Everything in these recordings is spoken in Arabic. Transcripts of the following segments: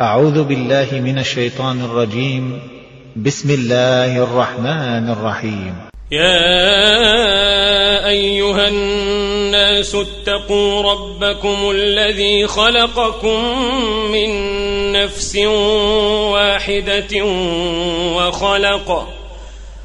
أعوذ بالله من الشيطان الرجيم. بسم الله الرحمن الرحيم. يا أيها الناس اتقوا ربكم الذي خلقكم من نفس واحدة وخلق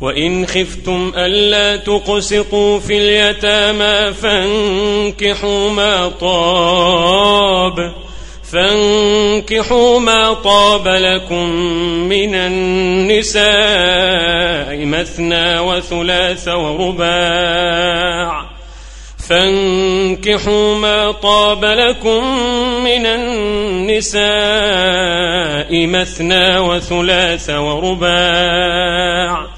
وإن خفتم ألا تقسطوا في اليتامى فانكحوا ما طاب فانكحوا ما طاب لكم من النساء مثنى وثلاث ورباع فانكحوا ما طاب لكم من النساء مثنى وثلاث ورباع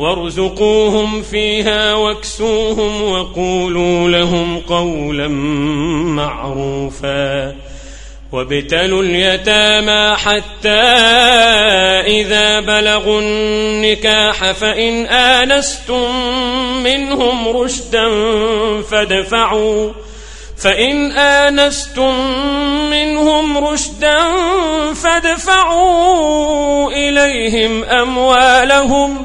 وارزقوهم فيها واكسوهم وقولوا لهم قولا معروفا وابتلوا اليتامى حتى إذا بلغوا النكاح فإن آنستم منهم رشدا فادفعوا فإن آنستم منهم رشدا فادفعوا إليهم أموالهم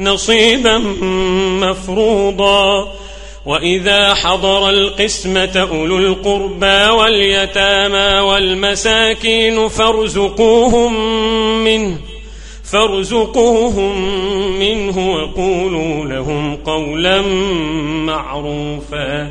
نصيبا مفروضا. وإذا حضر القسمة أولو القربى واليتامى والمساكين فارزقوهم منه فارزقوهم منه وقولوا لهم قولا معروفا.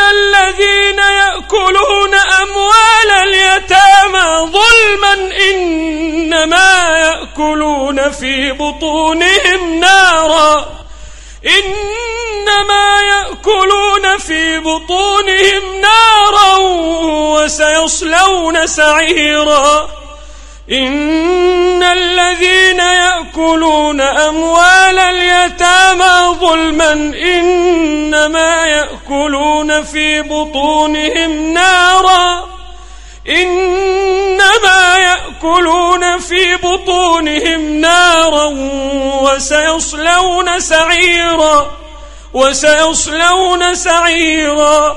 الذين يأكلون أموال اليتامى ظلما إنما يأكلون في بطونهم نارا إنما يأكلون في بطونهم نارا وسيصلون سعيرا إن الذين يأكلون أموال اليتامى ظلما إنما يأكلون في بطونهم نارا. إن يأكلون في بطونهم نارا وسيصلون سعيرا وسيصلون سعيرا.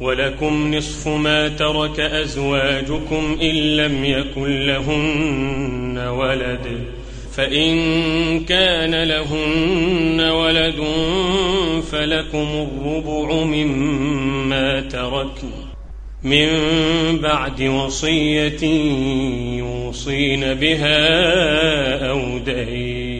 ولكم نصف ما ترك أزواجكم إن لم يكن لهن ولد. فإن كان لهن ولد فلكم الربع مما تركن من بعد وصية يوصين بها أو دين.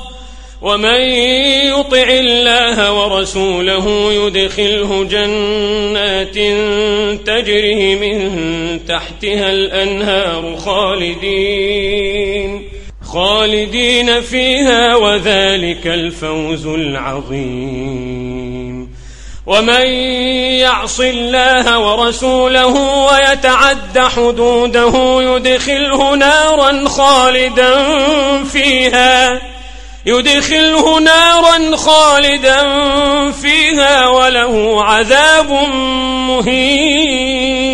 ومن يطع الله ورسوله يدخله جنات تجري من تحتها الأنهار خالدين خالدين فيها وذلك الفوز العظيم. ومن يعص الله ورسوله ويتعد حدوده يدخله نارا خالدا فيها يدخله نارا خالدا فيها وله عذاب مهين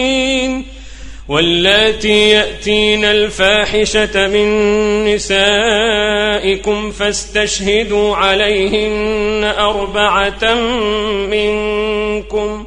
واللاتي يأتين الفاحشة من نسائكم فاستشهدوا عليهن أربعة منكم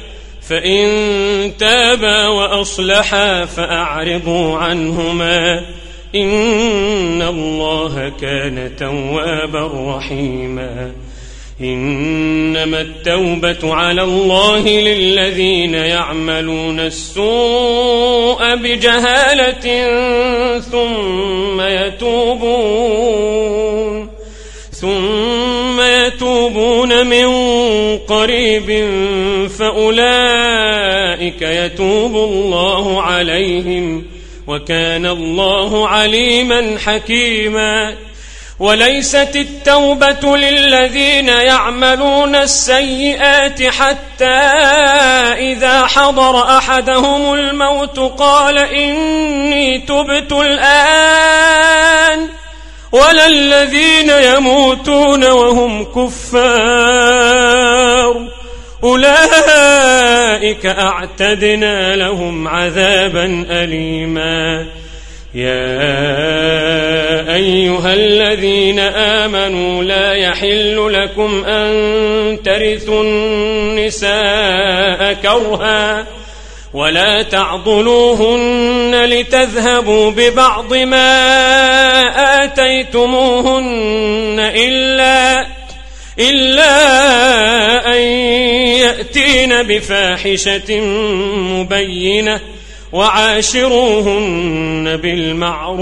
فإن تابا وأصلحا فأعرضوا عنهما إن الله كان توابا رحيما إنما التوبة على الله للذين يعملون السوء بجهالة ثم يتوبون ثم يتوبون من قريب فأولئك يتوب الله عليهم وكان الله عليما حكيما. وليست التوبة للذين يعملون السيئات حتى إذا حضر أحدهم الموت قال إني تبت الآن. ولا الذين يموتون وهم كفار. أولئك أعتدنا لهم عذابا أليما. يا أيها الذين آمنوا لا يحل لكم أن ترثوا النساء كرها. ولا تعضلوهن لتذهبوا ببعض ما آتيتموهن إلا إلا أن يأتين بفاحشة مبينة وعاشروهن بالمعروف.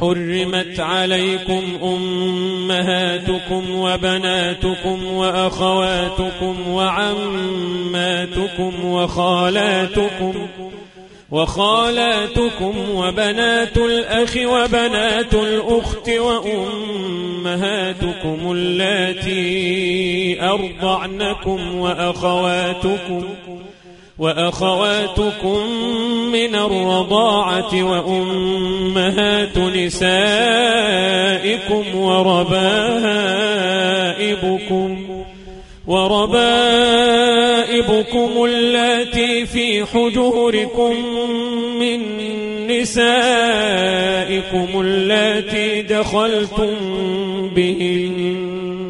حرمت عليكم أمهاتكم وبناتكم وأخواتكم وعماتكم وخالاتكم وخالاتكم وبنات الأخ وبنات الأخت وأمهاتكم اللاتي أرضعنكم وأخواتكم وأخواتكم من الرضاعة وأمهات نسائكم وربائبكم وربائبكم اللاتي في حجوركم من نسائكم اللاتي دخلتم بهن.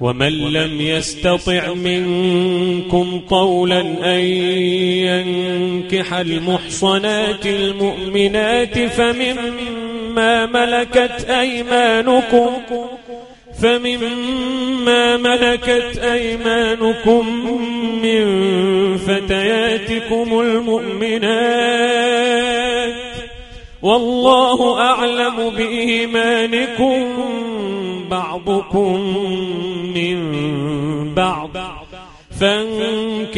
ومن لم يستطع منكم قولا أن ينكح المحصنات المؤمنات فمما ملكت أيمانكم فمما ملكت أيمانكم من فتياتكم المؤمنات والله أعلم بإيمانكم بعضكم من بعض. فانكحوهن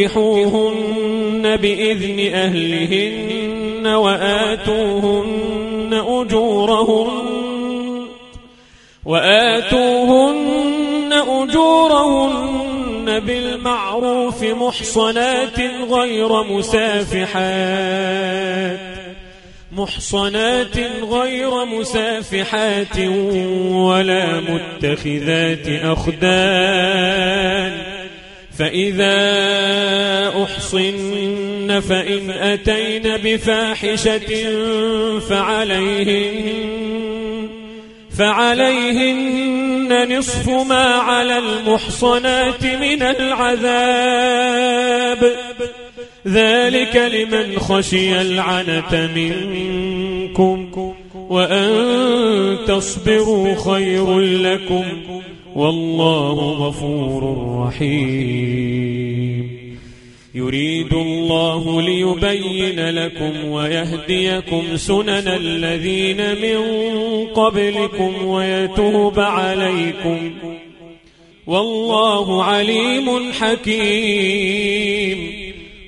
بإذن أهلهن وآتوهن أجورهن وآتوهن أجورهن بالمعروف محصنات غير مسافحات. محصنات غير مسافحات ولا متخذات أخدان فإذا أحصن فإن أتين بفاحشة فعليهن فعليهن نصف ما على المحصنات من العذاب. ذلك لمن خشي العنة منكم وأن تصبروا خير لكم والله غفور رحيم. يريد الله ليبين لكم ويهديكم سنن الذين من قبلكم ويتوب عليكم. والله عليم حكيم.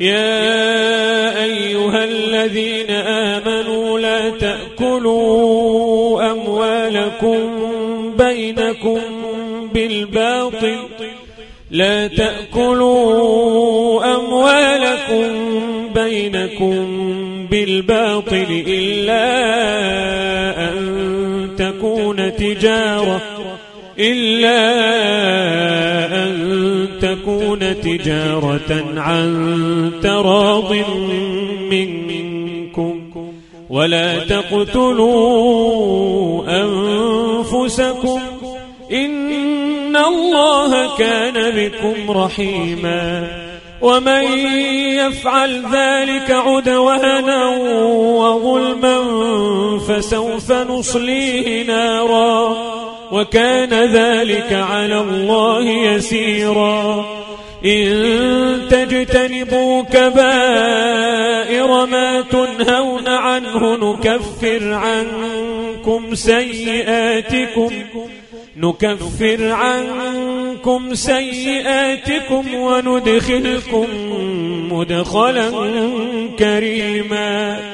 يا أيها الذين آمنوا لا تأكلوا أموالكم بينكم بالباطل. لا تأكلوا أموالكم بينكم بالباطل إلا أن تكون تجارة إلا أن تكون تجارة عن تراض منكم. ولا تقتلوا أنفسكم. إن الله كان بكم رحيما. ومن يفعل ذلك عدوانا وظلما فسوف نصليه نارا. وكان ذلك على الله يسيرا. إن تجتنبوا كبائر ما تنهون عنه نكفر عنكم سيئاتكم نكفر عنكم سيئاتكم وندخلكم مدخلا كريما.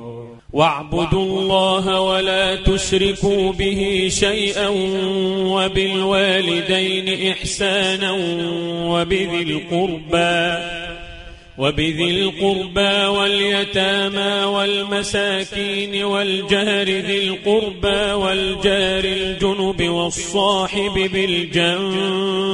واعبدوا الله ولا تشركوا به شيئا وبالوالدين إحسانا وبذي القربى وبذي القربى واليتامى والمساكين والجار ذي القربى والجار الجنب والصاحب بالجنب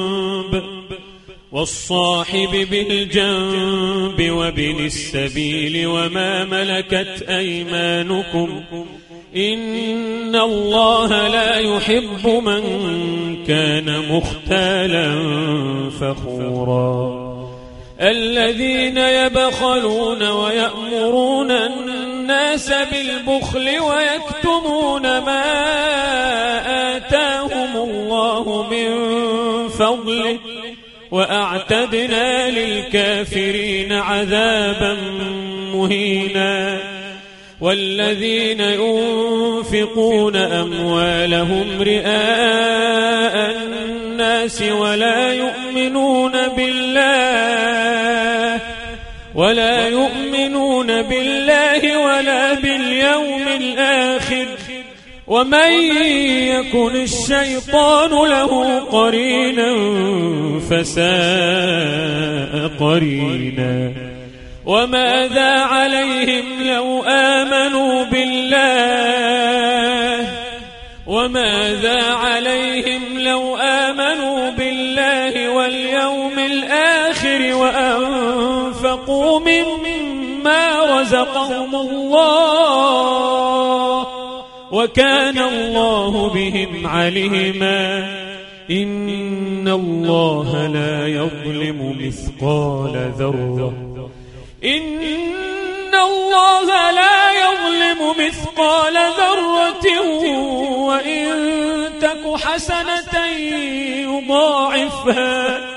والصاحب بالجنب وابن السبيل وما ملكت أيمانكم إن الله لا يحب من كان مختالا فخورا. الذين يبخلون ويأمرون الناس بالبخل ويكتمون ما آتاهم الله من فضله وأعتدنا للكافرين عذابا مهينا. والذين ينفقون أموالهم رئاء الناس ولا يؤمنون بالله ولا يؤمنون بالله ولا باليوم الآخر. ومن يكن الشيطان له قرينا فساء قرينا. وماذا عليهم لو آمنوا بالله؟ وماذا عليهم لو آمنوا بالله واليوم الآخر وأنفقوا مما رزقهم الله؟ وكان الله بهم عليما. إن الله لا يظلم مثقال ذرة. إن الله لا يظلم مثقال ذرة. وإن تك حسنة يضاعفها.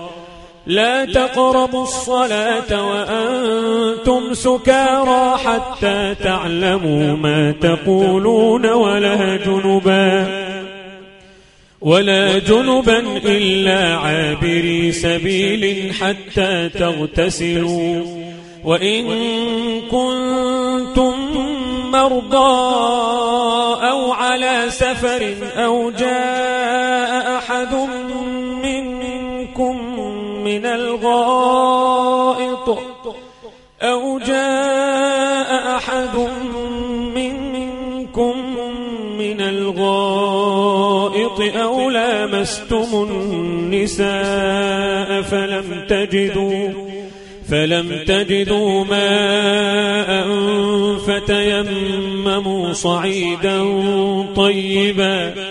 لا تقربوا الصلاة وأنتم سكارى حتى تعلموا ما تقولون ولا جنبا ولا جنبا إلا عابري سبيل حتى تغتسلوا وإن كنتم مرضى أو على سفر أو جاء أحد من الغائط أو جاء أحد منكم من الغائط أو لامستم النساء فلم تجدوا فلم تجدوا ماء فتيمموا صعيدا طيبا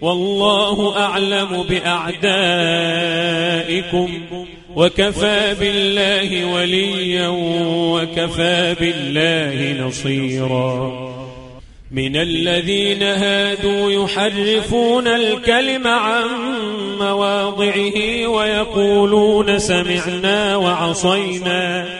والله أعلم بأعدائكم وكفى بالله وليا وكفى بالله نصيرا. من الذين هادوا يحرفون الكلم عن مواضعه ويقولون سمعنا وعصينا.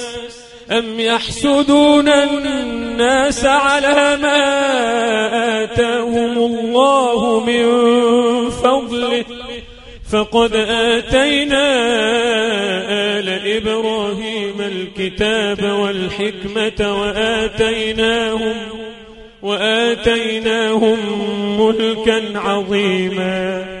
أم يحسدون الناس على ما آتاهم الله من فضله؟ فقد آتينا آل إبراهيم الكتاب والحكمة وآتيناهم وآتيناهم ملكا عظيما.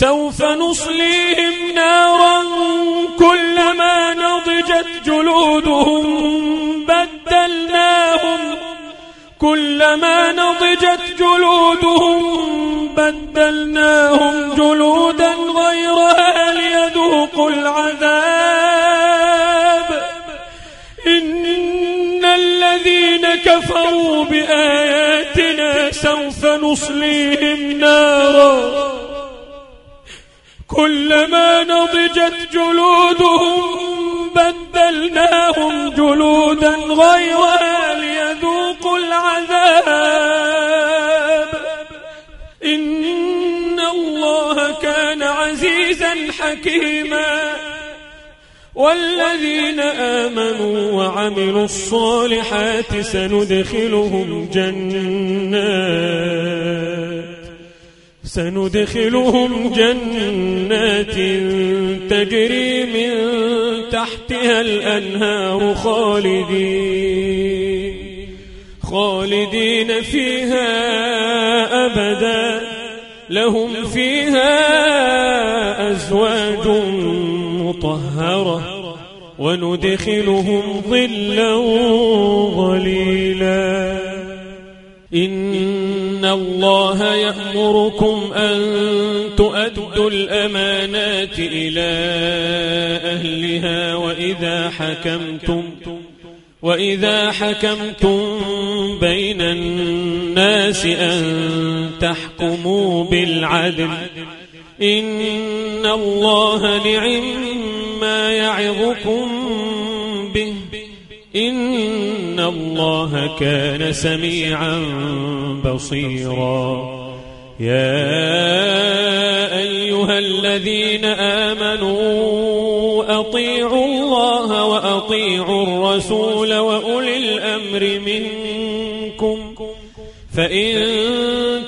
سوف نصليهم نارا كلما نضجت جلودهم بدلناهم كلما نضجت جلودهم بدلناهم جلودا غيرها ليذوقوا العذاب. إن الذين كفروا بآياتنا سوف نصليهم نارا كلما نضجت جلودهم بدلناهم جلودا غيرها ليذوقوا العذاب. إن الله كان حكيما. والذين آمنوا وعملوا الصالحات سندخلهم جنات. سندخلهم جنات تجري من تحتها الأنهار خالدين خالدين فيها أبدا. لهم فيها أزواج مطهرة وندخلهم ظلا ظليلا. إن الله يأمركم أن تؤدوا الأمانات إلى أهلها وإذا حكمتم وإذا حكمتم بين الناس أن تحكموا بالعدل إن الله نعم ما يعظكم به إن الله كان سميعا بصيرا. يا أيها الذين آمنوا أطيعوا الله وأطيعوا الرسول وأولي الأمر منكم. فإن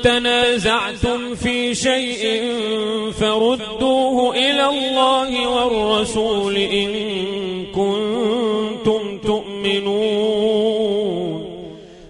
تنازعتم في شيء فردوه إلى الله والرسول إن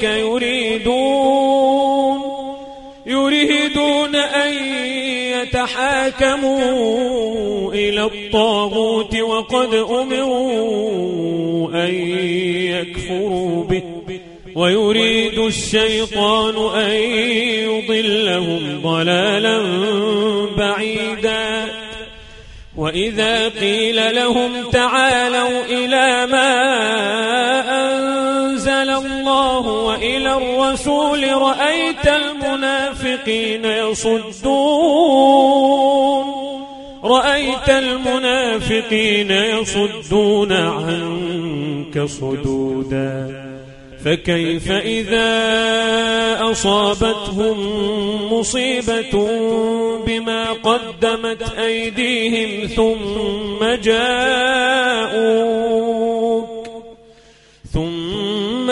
قبلك يريدون يريدون أن يتحاكموا إلى الطاغوت وقد أمروا أن يكفروا به ويريد الشيطان أن يضلهم ضلالا بعيدا. وإذا قيل لهم تعالوا إلى ما الله وإلى الرسول رأيت المنافقين يصدون. رأيت المنافقين يصدون عنك صدودا. فكيف إذا أصابتهم مصيبة بما قدمت أيديهم ثم جاءوك ثم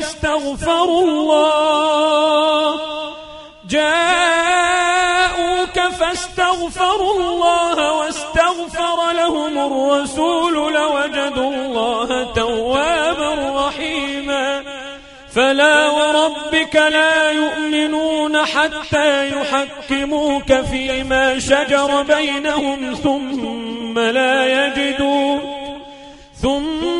فاستغفروا الله. جاءوك فاستغفروا الله واستغفر لهم الرسول لوجدوا الله توابا رحيما. فلا وربك لا يؤمنون حتى يحكموك فيما شجر بينهم ثم لا يجدوا ثم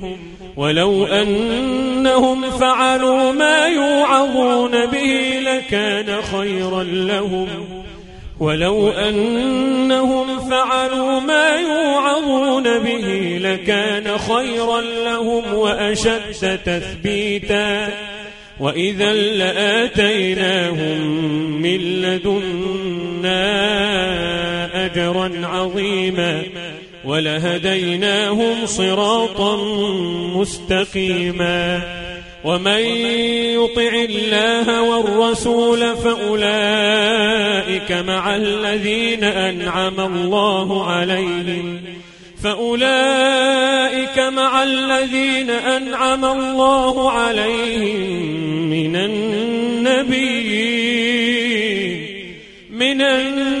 ولو أن أنهم فعلوا ما يوعظون به لكان خيرا لهم. ولو أنهم فعلوا ما يوعظون به لكان خيرا لهم وأشد تثبيتا. وإذا لآتيناهم من لدنا أجرا عظيما. ولهديناهم صراطا مستقيما. ومن يطع الله والرسول فأولئك مع الذين أنعم الله عليهم. فأولئك مع الذين أنعم الله عليهم من النبيين. من النبيين.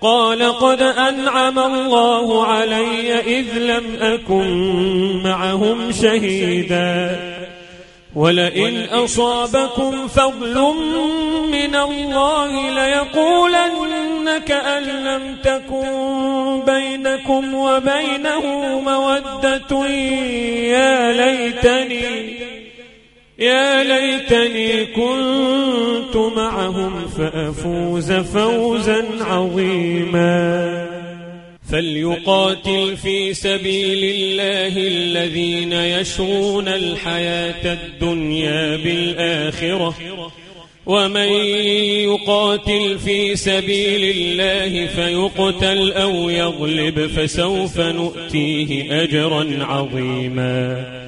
قال قد أنعم الله علي إذ لم أكن معهم شهيدا. ولئن أصابكم فضل من الله ليقولن كأن لم تكن بينكم وبينه مودة يا ليتني يا ليتني كنت معهم فأفوز فوزا عظيما. فليقاتل في سبيل الله الذين يشرون الحياة الدنيا بالآخرة. ومن يقاتل في سبيل الله فيقتل أو يغلب فسوف نؤتيه أجرا عظيما.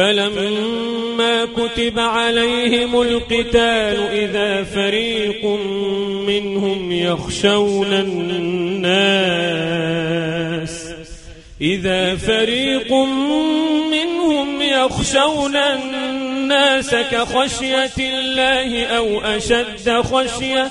فلما كتب عليهم القتال إذا فريق منهم يخشون الناس إذا فريق منهم يخشون الناس كخشية الله أو أشد خشية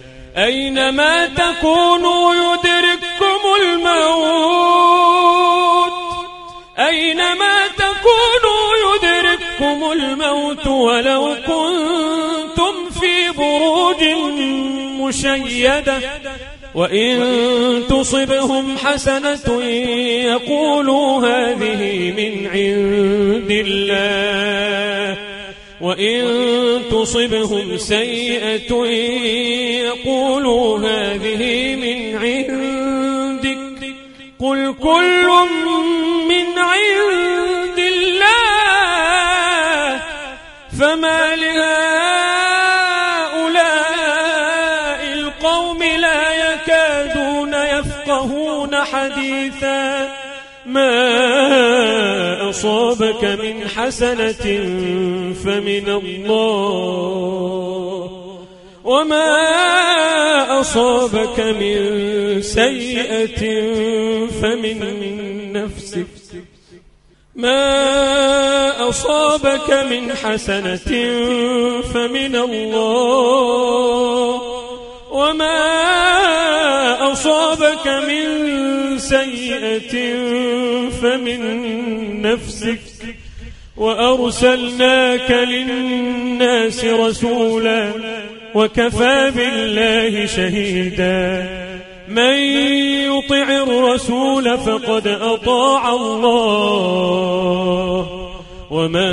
أينما تكونوا يدرككم الموت أينما تكونوا يدرككم الموت ولو كنتم في بروج مشيدة وإن تصبهم حسنة يقولوا هذه من عند الله وإن تصبهم سيئة يقولوا هذه من عندك. قل كل أصابك من حسنة فمن الله. وما أصابك من سيئة فمن نفسك. ما أصابك من حسنة فمن الله. وما أصابك من سيئة فمن نفسك وأرسلناك للناس رسولا وكفى بالله شهيدا من يطع الرسول فقد أطاع الله ومن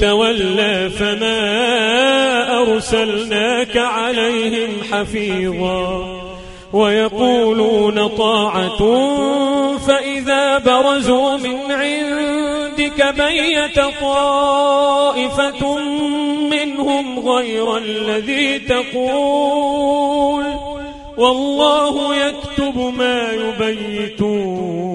تولى فما أرسلناك عليهم حفيظا ويقولون طاعة فإذا برزوا من عندك بيت طائفة منهم غير الذي تقول والله يكتب ما يبيتون.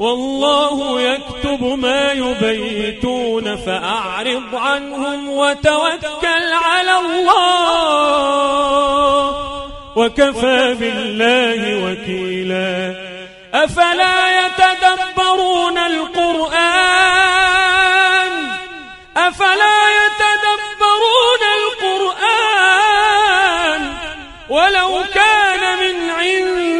والله يكتب ما يبيتون فأعرض عنهم وتوكل على الله. وكفى بالله وكيلا. أفلا يتدبرون القرآن؟ أفلا يتدبرون القرآن؟ ولو كان من عند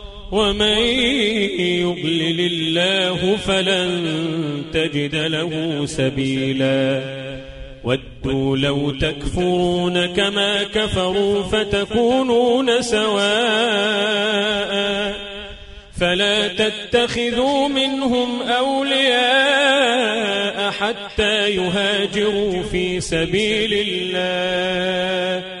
ومن يضلل الله فلن تجد له سبيلا. ودوا لو تكفرون كما كفروا فتكونون سواء. فلا تتخذوا منهم أولياء حتى يهاجروا في سبيل الله.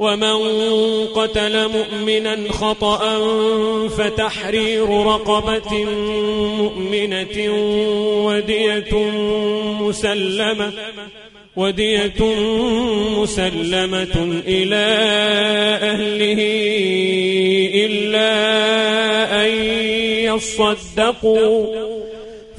ومن قتل مؤمنا خطأ فتحرير رقبة مؤمنة ودية مسلمة ودية مسلمة إلى أهله إلا أن يصدقوا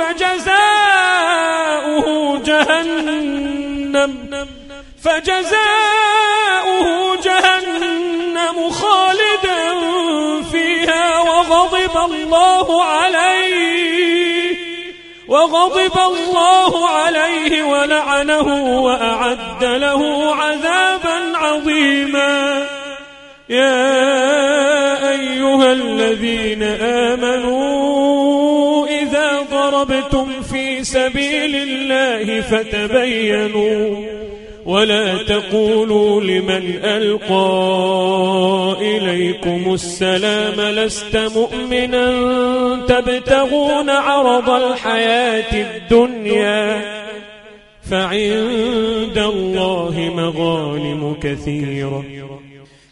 فجزاؤه جهنم. فجزاؤه جهنم خالدا فيها وغضب الله عليه وغضب الله عليه ولعنه وأعد له عذابا عظيما. يا أيها الذين آمنوا ضربتم في سبيل الله فتبينوا ولا تقولوا لمن ألقى إليكم السلام لست مؤمنا تبتغون عرض الحياة الدنيا فعند الله مغانم كثيرة.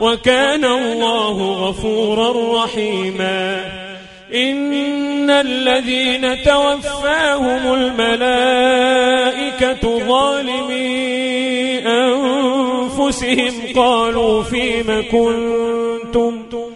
وكان الله غفورا رحيما. إن الذين توفاهم الملائكة ظالمي أنفسهم قالوا فيم كنتم؟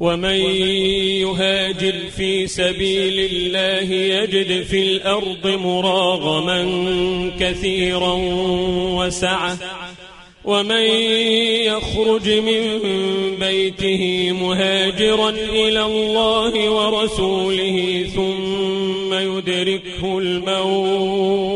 ومن يهاجر في سبيل الله يجد في الأرض مراغما كثيرا وسعة. ومن يخرج من بيته مهاجرا إلى الله ورسوله ثم يدركه الموت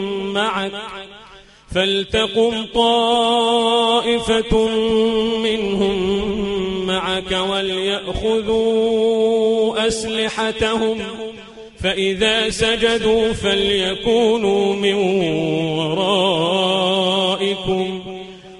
معك فلتقم طائفة منهم معك وليأخذوا أسلحتهم فإذا سجدوا فليكونوا من ورائكم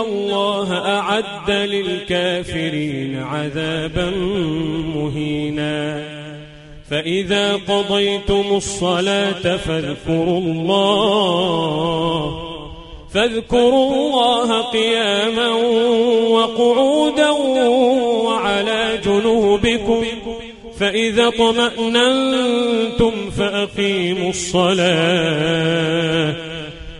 الله أعد للكافرين عذابا مهينا. فإذا قضيتم الصلاة فاذكروا الله فاذكروا الله قياما وقعودا وعلى جنوبكم. فإذا طمأننتم فأقيموا الصلاة.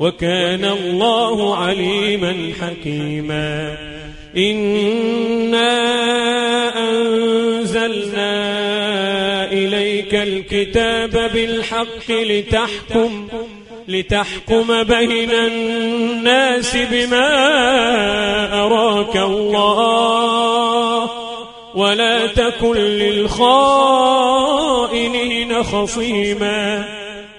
وكان الله عليما حكيما. إنا أنزلنا إليك الكتاب بالحق لتحكم لتحكم بين الناس بما أراك الله. ولا تكن للخائنين خصيما.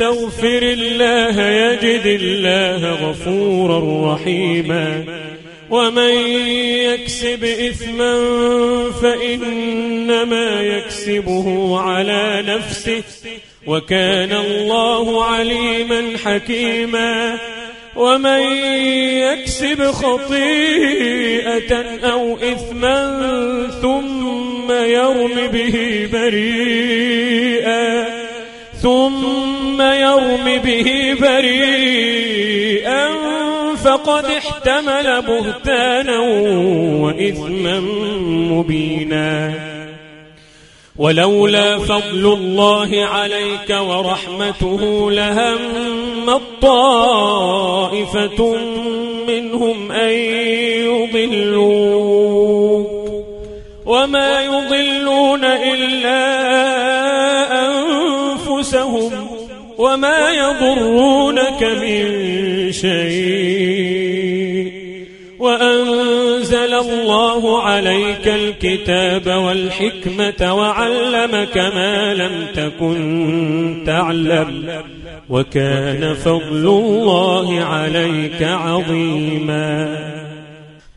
يستغفر الله يجد الله غفورا رحيما. ومن يكسب إثما فإنما يكسبه على نفسه. وكان الله عليما حكيما. ومن يكسب خطيئة أو إثما ثم يرم به بريئا. ثم يرم به بريئا فقد احتمل بهتانا وإثما مبينا. ولولا فضل الله عليك ورحمته لهم الطائفة منهم أن يضلوك. وما يضلون إلا وما يضرونك من شيء. وأنزل الله عليك الكتاب والحكمة وعلمك ما لم تكن تعلم. وكان فضل الله عليك عظيما.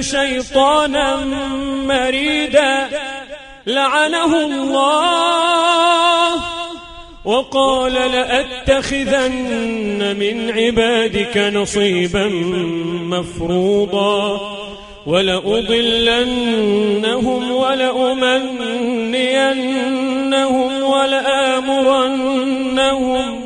شيطانا مريدا. لعنه الله. وقال لأتخذن من عبادك نصيبا مفروضا. ولأضلنهم ولأمنينهم ولآمرنهم.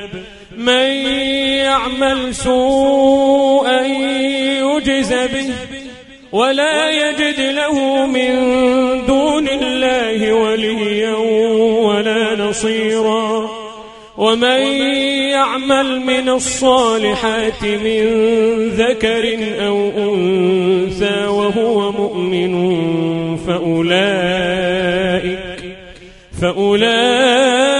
من يعمل سوءا يجز به ولا يجد له من دون الله وليا ولا نصيرا ومن يعمل من الصالحات من ذكر أو أنثى وهو مؤمن فأولئك فأولئك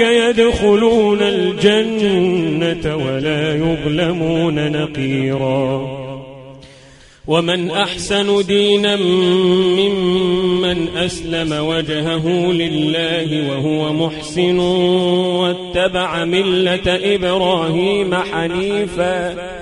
يدخلون الجنة ولا يظلمون نقيراً. ومن أحسن دينا ممن أسلم وجهه لله وهو محسن واتبع ملة إبراهيم حنيفا.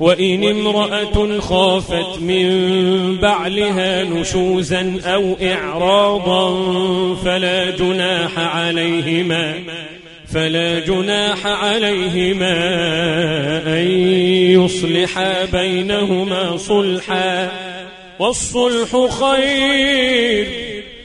وإن امرأة خافت من بعلها نشوزا أو إعراضا فلا جناح عليهما فلا جناح عليهما أن يصلحا بينهما صلحا. والصلح خير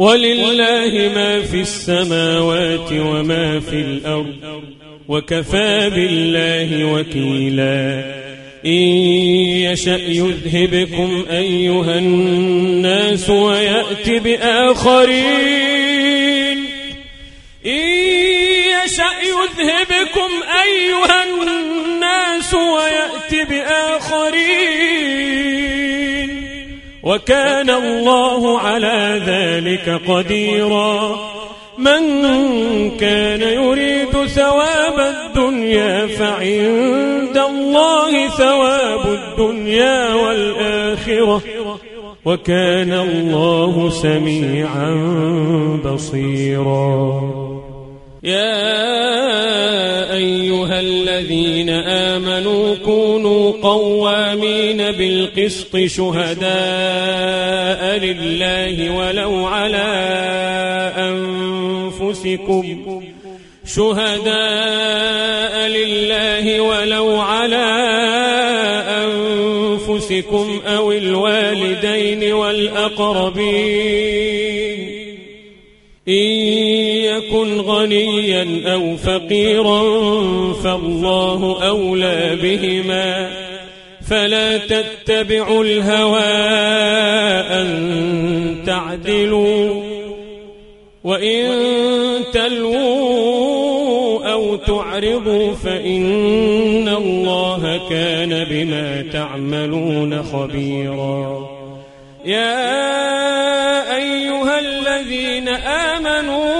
ولله ما في السماوات وما في الأرض وكفى بالله وكيلا. إن يشأ يذهبكم أيها الناس ويأت بآخرين. إن يشأ يذهبكم أيها الناس ويأت بآخرين. وكان الله على ذلك قديرا. من كان يريد ثواب الدنيا فعند الله ثواب الدنيا والآخرة. وكان الله سميعا بصيرا. يا أيها الذين آمنوا كونوا قوامين بالقسط شهداء لله ولو على أنفسكم شهداء لله ولو على أنفسكم أو الوالدين والأقربين إن غنيا أو فقيرا فالله أولى بهما فلا تتبعوا الهوى أن تعدلوا وإن تلووا أو تعرضوا فإن الله كان بما تعملون خبيرا يا أيها الذين آمنوا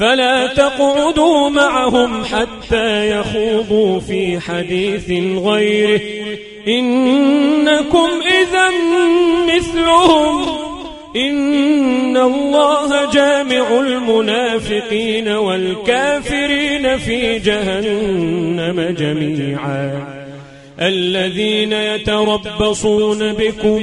فلا تقعدوا معهم حتى يخوضوا في حديث غيره. إنكم إذا مثلهم. إن الله جامع المنافقين والكافرين في جهنم جميعا. الذين يتربصون بكم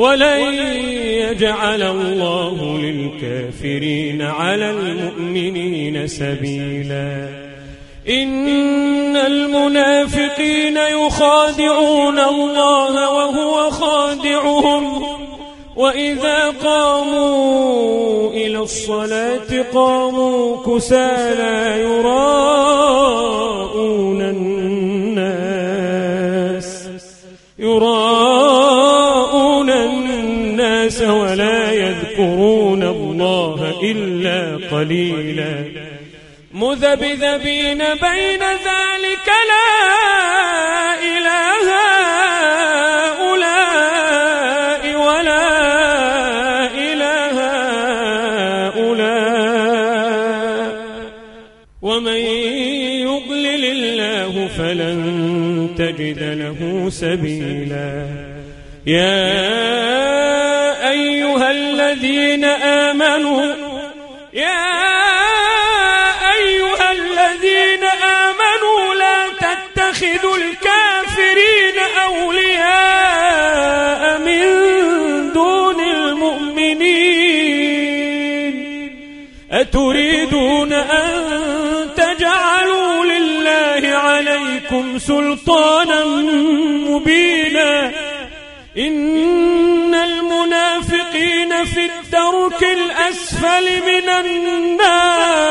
ولن يجعل الله للكافرين على المؤمنين سبيلا. إن المنافقين يخادعون الله وهو خادعهم. وإذا قاموا إلى الصلاة قاموا كسالى يراءون الناس. إلا قليلا. مذبذبين بين ذلك لا إله هؤلاء ولا إله هؤلاء. ومن يضلل الله فلن تجد له سبيلا. يا أيها الذين آمنوا أولياء من دون المؤمنين؟ أتريدون أن تجعلوا لله عليكم سلطانا مبينا؟ إن المنافقين في الدرك الأسفل من النار.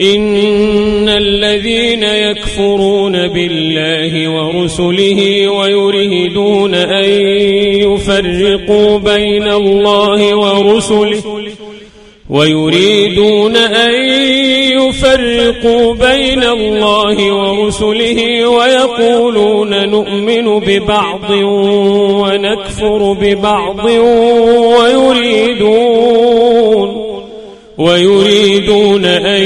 إن الذين يكفرون بالله ورسله ويريدون أن يفرقوا بين الله ورسله ويريدون أن يفرقوا بين الله ورسله ويقولون نؤمن ببعض ونكفر ببعض ويريدون ويريدون أن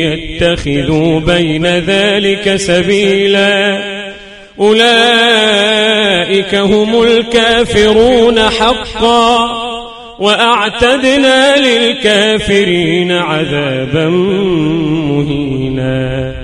يتخذوا بين ذلك سبيلا. أولئك هم الكافرون حقا. وأعتدنا للكافرين عذابا مهينا.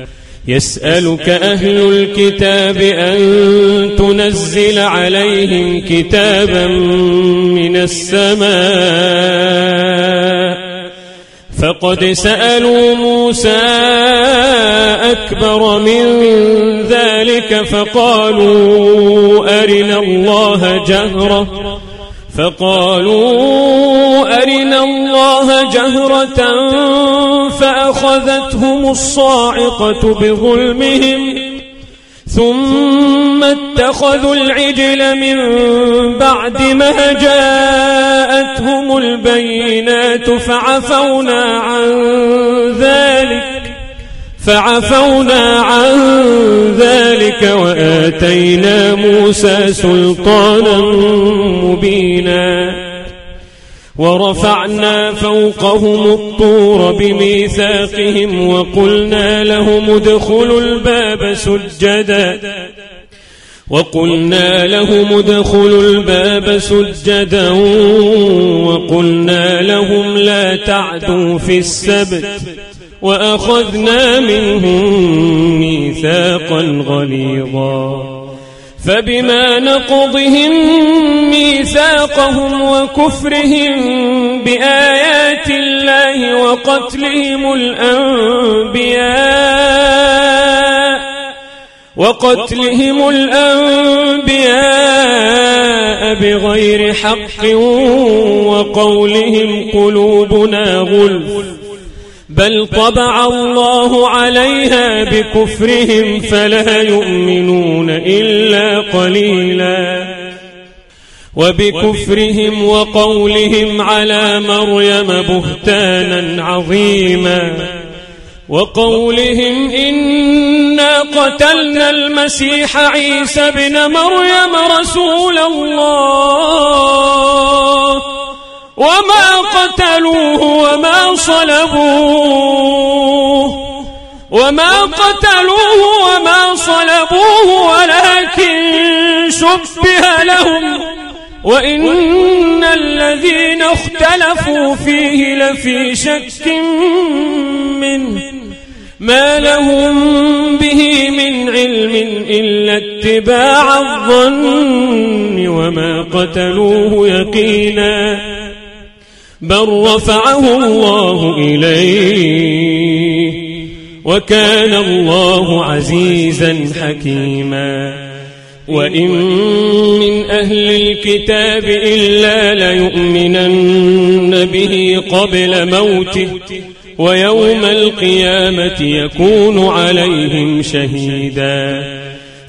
يسألك أهل الكتاب أن تنزل عليهم كتابا من السماء. فقد سألوا موسى أكبر من ذلك فقالوا أرنا الله جهرة. فقالوا أرنا الله جهرة فأخذتهم الصاعقة بظلمهم ثم اتخذوا العجل من بعد ما جاءتهم البينات فعفونا عن ذلك فعفونا عن ذلك وآتينا موسى سلطانا مبينا ورفعنا فوقهم الطور بميثاقهم وقلنا لهم ادخلوا الباب سجدا وقلنا لهم ادخلوا الباب سجدا وقلنا لهم لا تعدوا في السبت وأخذنا منهم ميثاقا غليظا. فبما نقضهم ميثاقهم وكفرهم بآيات الله وقتلهم الأنبياء وقتلهم الأنبياء بغير حق وقولهم قلوبنا غلف. بل طبع الله عليها بكفرهم فلا يؤمنون إلا قليلا. وبكفرهم وقولهم على مريم بهتانا عظيما. وقولهم إنا قتلنا المسيح عيسى بن مريم رسول الله. وما قتلوه وما صلبوه. وما قتلوه وما صلبوه ولكن شبه لهم. وإن الذين اختلفوا فيه لفي شك منه ما لهم به من علم إلا اتباع الظن. وما قتلوه يقيناً. بل رفعه الله إليه. وكان الله عزيزا حكيما. وإن من أهل الكتاب إلا ليؤمنن به قبل موته ويوم القيامة يكون عليهم شهيداً.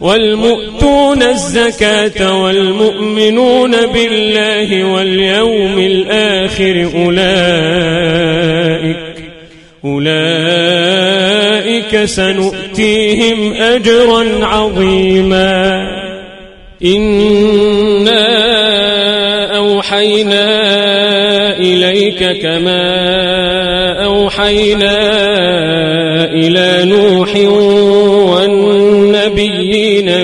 والمؤتون الزكاة والمؤمنون بالله واليوم الآخر أولئك أولئك سنؤتيهم أجرا عظيما إنا أوحينا إليك كما أوحينا إلى نوح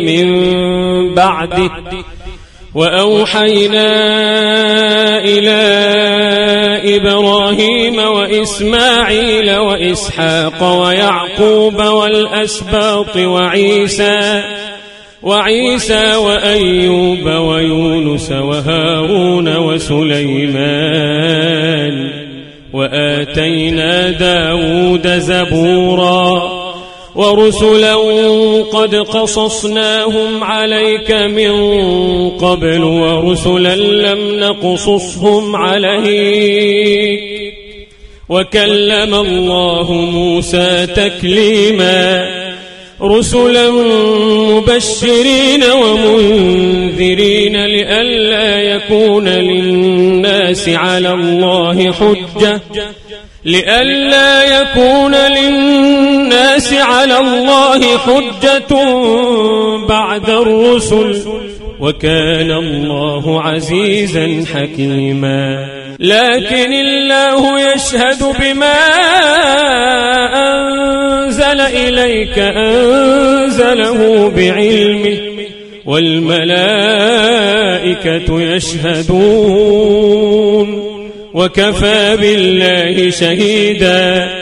من بعده وأوحينا إلى إبراهيم وإسماعيل وإسحاق ويعقوب والأسباط وعيسى وعيسى وأيوب ويونس وهارون وسليمان. وآتينا داود زبوراً. ورسلا قد قصصناهم عليك من قبل ورسلا لم نقصصهم عليك. وكلم الله موسى تكليما. رسلا مبشرين ومنذرين لئلا يكون للناس على الله حجة. لئلا يكون للناس على الله حجة بعد الرسل وكان الله عزيزا حكيما. لكن الله يشهد بما أنزل إليك أنزله بعلمه والملائكة يشهدون وكفى بالله شهيدا.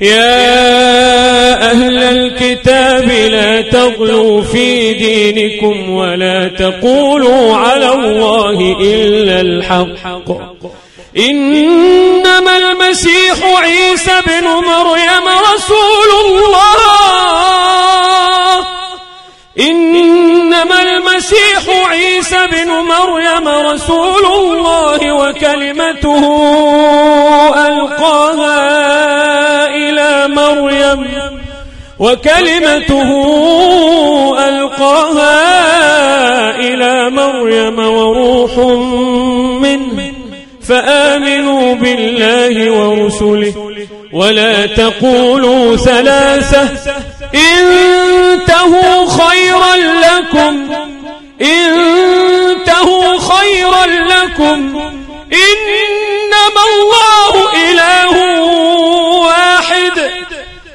يا أهل الكتاب لا تغلوا في دينكم ولا تقولوا على الله إلا الحق. إنما المسيح عيسى بن مريم رسول الله. إنما المسيح عيسى بن مريم رسول الله وكلمته ألقاها. مريم وكلمته ألقاها إلى مريم وروح منه فآمنوا بالله ورسله. ولا تقولوا ثلاثة انتهوا خيرا لكم انتهوا خيرا لكم. إنما الله إله واحد.